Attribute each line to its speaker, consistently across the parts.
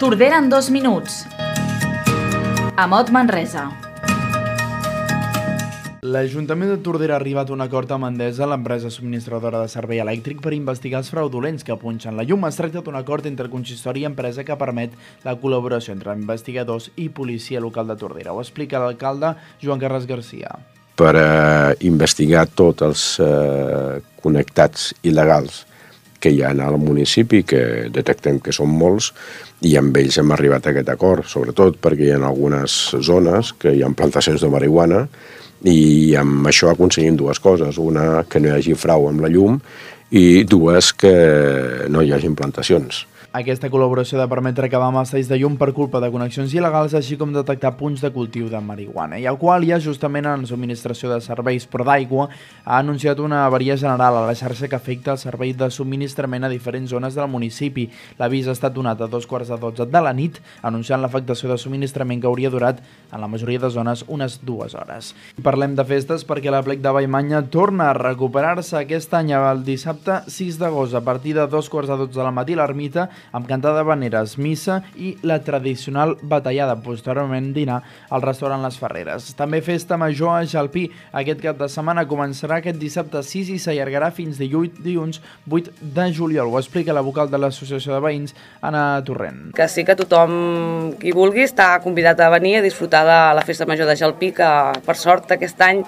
Speaker 1: Tordera en dos minuts. Amot Manresa.
Speaker 2: L'Ajuntament de Tordera ha arribat a un acord amb Endesa, l'empresa subministradora de servei elèctric, per investigar els fraudulents que punxen la llum. Es tracta d'un acord entre consistori i empresa que permet la col·laboració entre investigadors i policia local de Tordera. Ho explica l'alcalde Joan Carles Garcia.
Speaker 3: Per eh, investigar tots els eh, connectats il·legals que hi ha al municipi, que detectem que són molts, i amb ells hem arribat a aquest acord, sobretot perquè hi ha algunes zones que hi ha plantacions de marihuana i amb això aconseguim dues coses. Una, que no hi hagi frau amb la llum i dues, que no hi hagi plantacions.
Speaker 2: Aquesta col·laboració ha de permetre acabar amb els talls de llum per culpa de connexions il·legals, així com detectar punts de cultiu de marihuana. I el qual ja justament en subministració de serveis però d'aigua ha anunciat una avaria general a la xarxa que afecta el servei de subministrament a diferents zones del municipi. L'avís ha estat donat a dos quarts de dotze de la nit, anunciant l'afectació de subministrament que hauria durat en la majoria de zones unes dues hores. Parlem de festes perquè la plec de Vallmanya torna a recuperar-se aquest any el dissabte 6 d'agost a partir de dos quarts de dotze de la matí l'ermita amb cantada d'habaneres, missa i la tradicional batallada, posteriorment dinar al restaurant Les Ferreres. També festa major a Jalpí. Aquest cap de setmana començarà aquest dissabte 6 i s'allargarà fins dilluns 8 de juliol. Ho explica la vocal de l'Associació de Veïns, Anna Torrent.
Speaker 4: Que sí que tothom qui vulgui està convidat a venir a disfrutar de la festa major de Jalpí, que per sort aquest any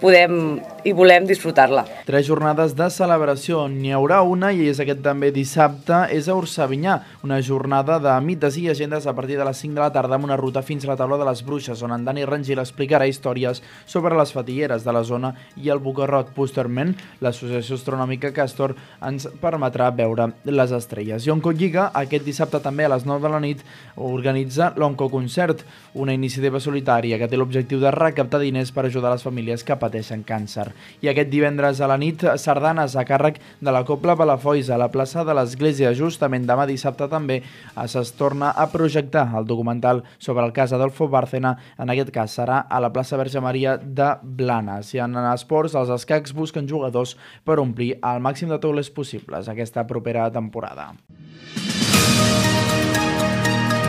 Speaker 4: podem i volem disfrutar-la.
Speaker 2: Tres jornades de celebració. N'hi haurà una, i és aquest també dissabte, és a Ursavinyà, una jornada de mites i agendes a partir de les 5 de la tarda amb una ruta fins a la taula de les bruixes, on en Dani Rangil explicarà històries sobre les fatilleres de la zona i el Bucarrot. Posteriorment, l'Associació Astronòmica Castor ens permetrà veure les estrelles. I Oncolliga, aquest dissabte també a les 9 de la nit, organitza l'Oncoconcert, una iniciativa solitària que té l'objectiu de recaptar diners per ajudar les famílies que pateixen càncer. I aquest divendres a la nit, sardanes a càrrec de la Copla Palafolls a la plaça de l'Església. Justament demà dissabte també es torna a projectar el documental sobre el cas Adolfo Bárcena. En aquest cas serà a la plaça Verge Maria de Blanes. I en esports, els escacs busquen jugadors per omplir el màxim de taules possibles aquesta propera temporada.